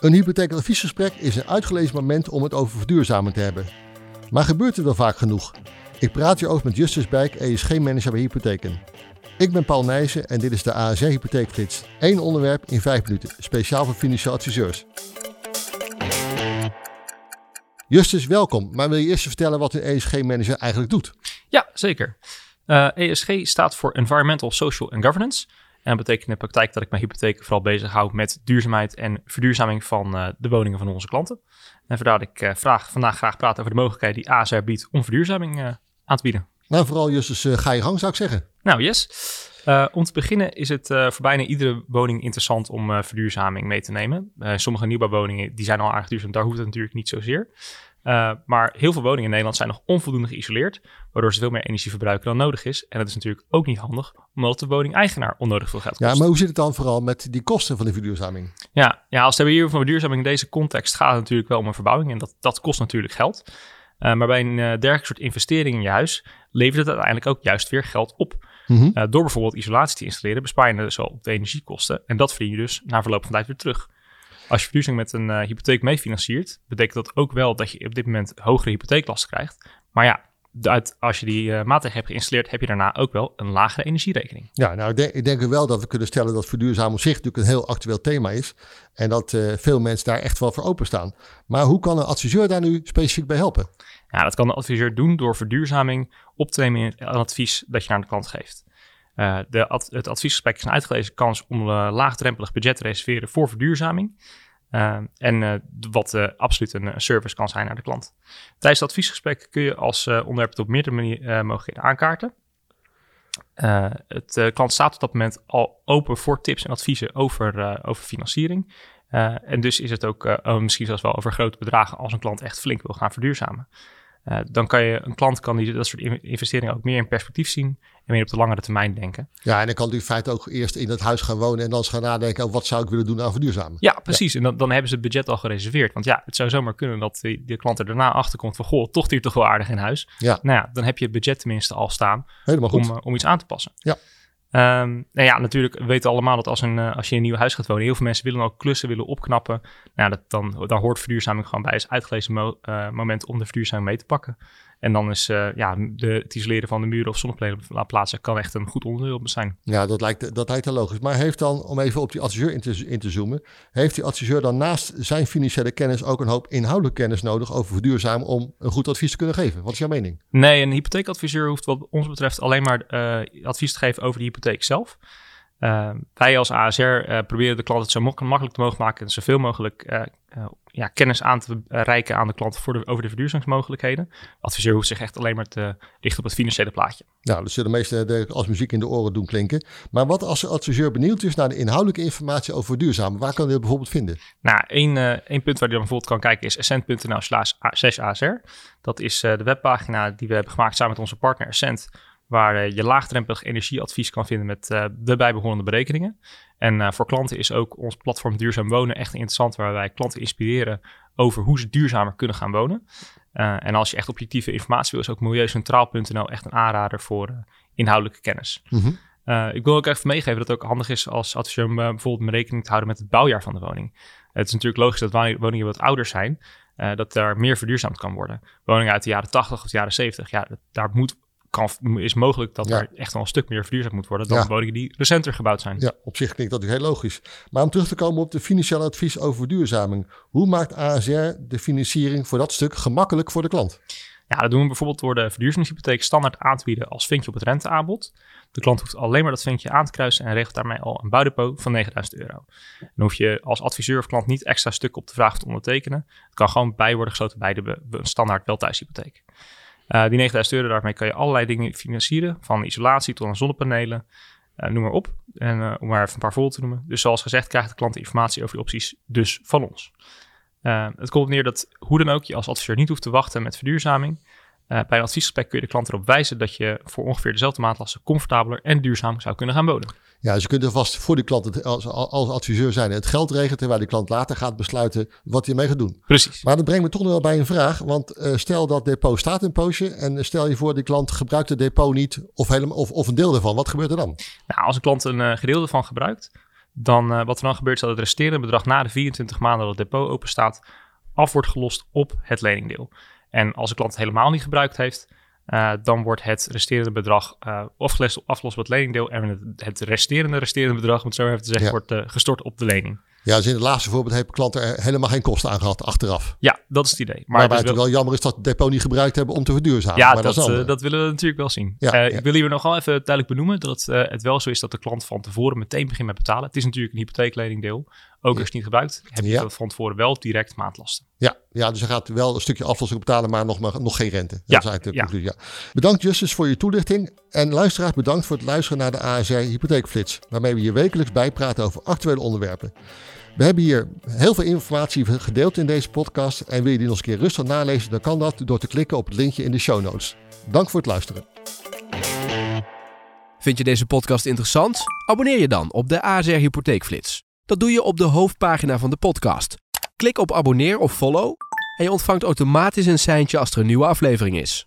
Een hypotheekadviesgesprek is een uitgelezen moment om het over verduurzamen te hebben. Maar gebeurt het wel vaak genoeg? Ik praat hierover met Justus Bijk, ESG-manager bij Hypotheken. Ik ben Paul Nijssen en dit is de ASR Hypotheekgids. Eén onderwerp in vijf minuten, speciaal voor financieel adviseurs. Justus, welkom. Maar wil je eerst vertellen wat een ESG-manager eigenlijk doet? Ja, zeker. ESG staat voor Environmental, Social and Governance. En dat betekent in de praktijk dat ik mijn hypotheken vooral bezighoud met duurzaamheid en verduurzaming van uh, de woningen van onze klanten. En vandaar dat ik uh, vraag, vandaag graag praat over de mogelijkheden die ASR biedt om verduurzaming uh, aan te bieden. Nou, vooral Justus, ga je gang zou ik zeggen. Nou, yes. Om te beginnen is het voor bijna iedere woning interessant om verduurzaming mee te nemen. sommige nieuwbouwwoningen die zijn al aardig duurzaam, daar hoeft het natuurlijk niet zozeer. Maar heel veel woningen in Nederland zijn nog onvoldoende geïsoleerd, waardoor ze veel meer energie verbruiken dan nodig is. En dat is natuurlijk ook niet handig, omdat de woningeigenaar onnodig veel geld kost. Ja, maar hoe zit het dan vooral met die kosten van de verduurzaming? Ja, ja als we hebben hier van verduurzaming in deze context gaat het natuurlijk wel om een verbouwing en dat, dat kost natuurlijk geld. Uh, maar bij een uh, dergelijke soort investering in je huis levert het uiteindelijk ook juist weer geld op. Mm -hmm. door bijvoorbeeld isolatie te installeren bespaar je dus al op de energiekosten en dat verdien je dus na verloop van tijd weer terug. Als je verduurzaming met een hypotheek meefinanciert, betekent dat ook wel dat je op dit moment hogere hypotheeklasten krijgt. Maar ja, uit, als je die uh, maatregelen hebt geïnstalleerd, heb je daarna ook wel een lagere energierekening. Ja, nou, ik denk, ik denk wel dat we kunnen stellen dat verduurzamen op zich natuurlijk een heel actueel thema is. En dat uh, veel mensen daar echt wel voor openstaan. Maar hoe kan een adviseur daar nu specifiek bij helpen? Ja, dat kan de adviseur doen door verduurzaming op te nemen in het advies dat je naar de klant geeft. Uh, de ad, het adviesgesprek is een uitgelezen kans om een laagdrempelig budget te reserveren voor verduurzaming. Uh, en uh, wat absoluut een, service kan zijn naar de klant. Tijdens het adviesgesprek kun je als onderwerp het op meerdere manieren mogelijkheden aankaarten. het klant staat op dat moment al open voor tips en adviezen over, over financiering. en dus is het ook misschien zelfs wel over grote bedragen als een klant echt flink wil gaan verduurzamen. Uh, dan kan je een klant kan die dat soort investeringen ook meer in perspectief zien en meer op de langere termijn denken. Ja, en dan kan die in feite ook eerst in het huis gaan wonen en dan eens gaan nadenken over wat zou ik willen doen aan verduurzamen. Ja, precies. Ja. En dan, dan hebben ze het budget al gereserveerd. Want ja, het zou zomaar kunnen dat de, de klant er daarna achter komt van goh, toch hier toch wel aardig in huis. Ja. Nou ja, dan heb je het budget tenminste al staan Helemaal goed. Om, uh, om iets aan te passen. Ja. Um, nou ja, natuurlijk weten we allemaal dat als, een, uh, als je in een nieuw huis gaat wonen, heel veel mensen willen ook klussen, willen opknappen. Nou, dat, dan, daar hoort verduurzaming gewoon bij. is uitgelezen uh, moment om de verduurzaming mee te pakken. En dan is uh, ja, de, het isoleren van de muren of zonnepanelen plaatsen kan echt een goed onderdeel zijn. Ja, dat lijkt, dat lijkt logisch. Maar heeft dan, om even op die adviseur in te, in te zoomen, heeft die adviseur dan naast zijn financiële kennis ook een hoop inhoudelijke kennis nodig over verduurzamen om een goed advies te kunnen geven? Wat is jouw mening? Nee, een hypotheekadviseur hoeft wat ons betreft alleen maar uh, advies te geven over de hypotheek zelf. Uh, wij als ASR uh, proberen de klant het zo makkelijk te mogen maken en zoveel mogelijk uh, ja, kennis aan te reiken aan de klant voor de, over de verduurzamingsmogelijkheden. De adviseur hoeft zich echt alleen maar te richten op het financiële plaatje. Nou, dat zullen de meeste als muziek in de oren doen klinken. Maar wat als de adviseur benieuwd is naar de inhoudelijke informatie over verduurzamen? Waar kan hij dat bijvoorbeeld vinden? Nou, één, één punt waar je dan bijvoorbeeld kan kijken is essent.nl slash ASR. Dat is de webpagina die we hebben gemaakt samen met onze partner Essent waar uh, je laagdrempelig energieadvies kan vinden met uh, de bijbehorende berekeningen. En uh, voor klanten is ook ons platform Duurzaam Wonen echt interessant, waar wij klanten inspireren over hoe ze duurzamer kunnen gaan wonen. en als je echt objectieve informatie wil, is ook milieucentraal.nl echt een aanrader voor inhoudelijke kennis. Mm -hmm. ik wil ook even meegeven dat het ook handig is als adviseur om bijvoorbeeld een rekening te houden met het bouwjaar van de woning. het is natuurlijk logisch dat woningen wat ouder zijn, dat daar meer verduurzaamd kan worden. Woningen uit de jaren 80 of de jaren 70, ja, daar moet kan, is mogelijk dat ja. er echt wel een stuk meer verduurzaamd moet worden dan ja. woningen die recenter gebouwd zijn. Ja, op zich klinkt dat heel logisch. Maar om terug te komen op de financiële advies over verduurzaming. Hoe maakt ASR de financiering voor dat stuk gemakkelijk voor de klant? Ja, dat doen we bijvoorbeeld door de verduurzamingshypotheek standaard aan te bieden als vinkje op het renteaanbod. De klant hoeft alleen maar dat vinkje aan te kruisen en regelt daarmee al een bouwdepot van 9000 euro. Dan hoef je als adviseur of klant niet extra stukken op de vraag te ondertekenen. Het kan gewoon bij worden gesloten bij de standaard welthuishypotheek. Uh, die 9000 euro, daarmee kan je allerlei dingen financieren. Van isolatie tot aan zonnepanelen. Uh, noem maar op. En uh, om maar even een paar voorbeelden te noemen. Dus zoals gezegd krijgt de klant informatie over die opties dus van ons. het komt neer dat hoe dan ook je als adviseur niet hoeft te wachten met verduurzaming. Uh, bij een adviesgesprek kun je de klant erop wijzen dat je voor ongeveer dezelfde maatlasten comfortabeler en duurzaam zou kunnen gaan wonen. Ja, dus je kunt er vast voor die klant als, als adviseur zijn het geld regelen, terwijl de klant later gaat besluiten wat hij mee gaat doen. Precies. Maar dat brengt me toch nog wel bij een vraag, want uh, stel dat depot staat een poosje en stel je voor die klant gebruikt het depot niet of, helemaal, of, of een deel ervan. Wat gebeurt er dan? Nou, als een klant een uh, gedeelte van gebruikt, dan, wat er dan gebeurt is dat het resterende bedrag na de 24 maanden dat het depot open staat, af wordt gelost op het leningdeel. En als de klant het helemaal niet gebruikt heeft, uh, dan wordt het resterende bedrag uh, afgelost, op het leningdeel en het, het resterende resterende bedrag, om het zo even te zeggen, ja. wordt uh, gestort op de lening. Ja, dus in het laatste voorbeeld heeft de klant er helemaal geen kosten aan gehad achteraf. Ja, dat is het idee. Maar Waarbij het wel... wel jammer is dat het depot niet gebruikt hebben om te verduurzamen. Ja, maar dat, dat, dat, willen we natuurlijk wel zien. Ja, Ik wil hier nog wel even duidelijk benoemen dat het, het wel zo is dat de klant van tevoren meteen begint met betalen. Het is natuurlijk een hypotheekleningdeel. Ook als je het niet gebruikt, heb je ja. van tevoren wel direct maandlasten. Ja, ja, dus hij gaat wel een stukje aflossing betalen, maar nog, maar nog geen rente. Dat ja, is eigenlijk de conclusie. Ja. Bedankt Justus voor je toelichting. En luisteraars, bedankt voor het luisteren naar de ASR Hypotheekflits. Waarmee we je wekelijks bijpraten over actuele onderwerpen. We hebben hier heel veel informatie gedeeld in deze podcast. En wil je die nog eens een keer rustig nalezen, dan kan dat door te klikken op het linkje in de show notes. Dank voor het luisteren. Vind je deze podcast interessant? Abonneer je dan op de ASR Hypotheekflits. Dat doe je op de hoofdpagina van de podcast. Klik op abonneer of follow en je ontvangt automatisch een seintje als er een nieuwe aflevering is.